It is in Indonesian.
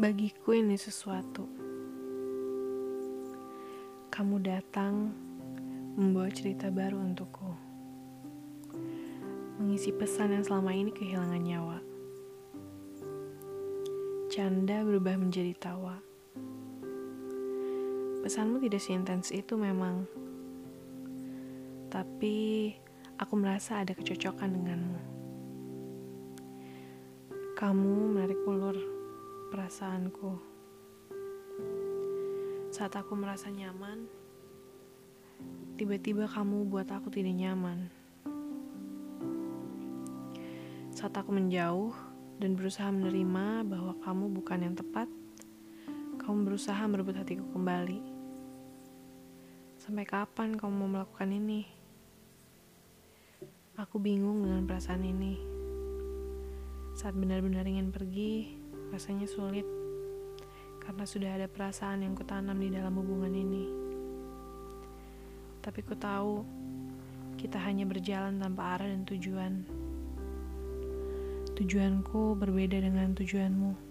Bagiku ini sesuatu. Kamu datang membawa cerita baru untukku. Mengisi pesan yang selama ini kehilangan nyawa. Canda berubah menjadi tawa. Pesanmu tidak seintens itu memang. Tapi aku merasa ada kecocokan denganmu. Kamu menarik ulur perasaanku. Saat aku merasa nyaman, tiba-tiba kamu buat aku tidak nyaman. Saat aku menjauh dan berusaha menerima bahwa kamu bukan yang tepat, kamu berusaha merebut hatiku kembali. Sampai kapan kamu mau melakukan ini? Aku bingung dengan perasaan ini. Saat benar-benar ingin pergi, rasanya sulit karena sudah ada perasaan yang kutanam di dalam hubungan ini. Tapi ku tahu kita hanya berjalan tanpa arah dan tujuan. Tujuanku berbeda dengan tujuanmu.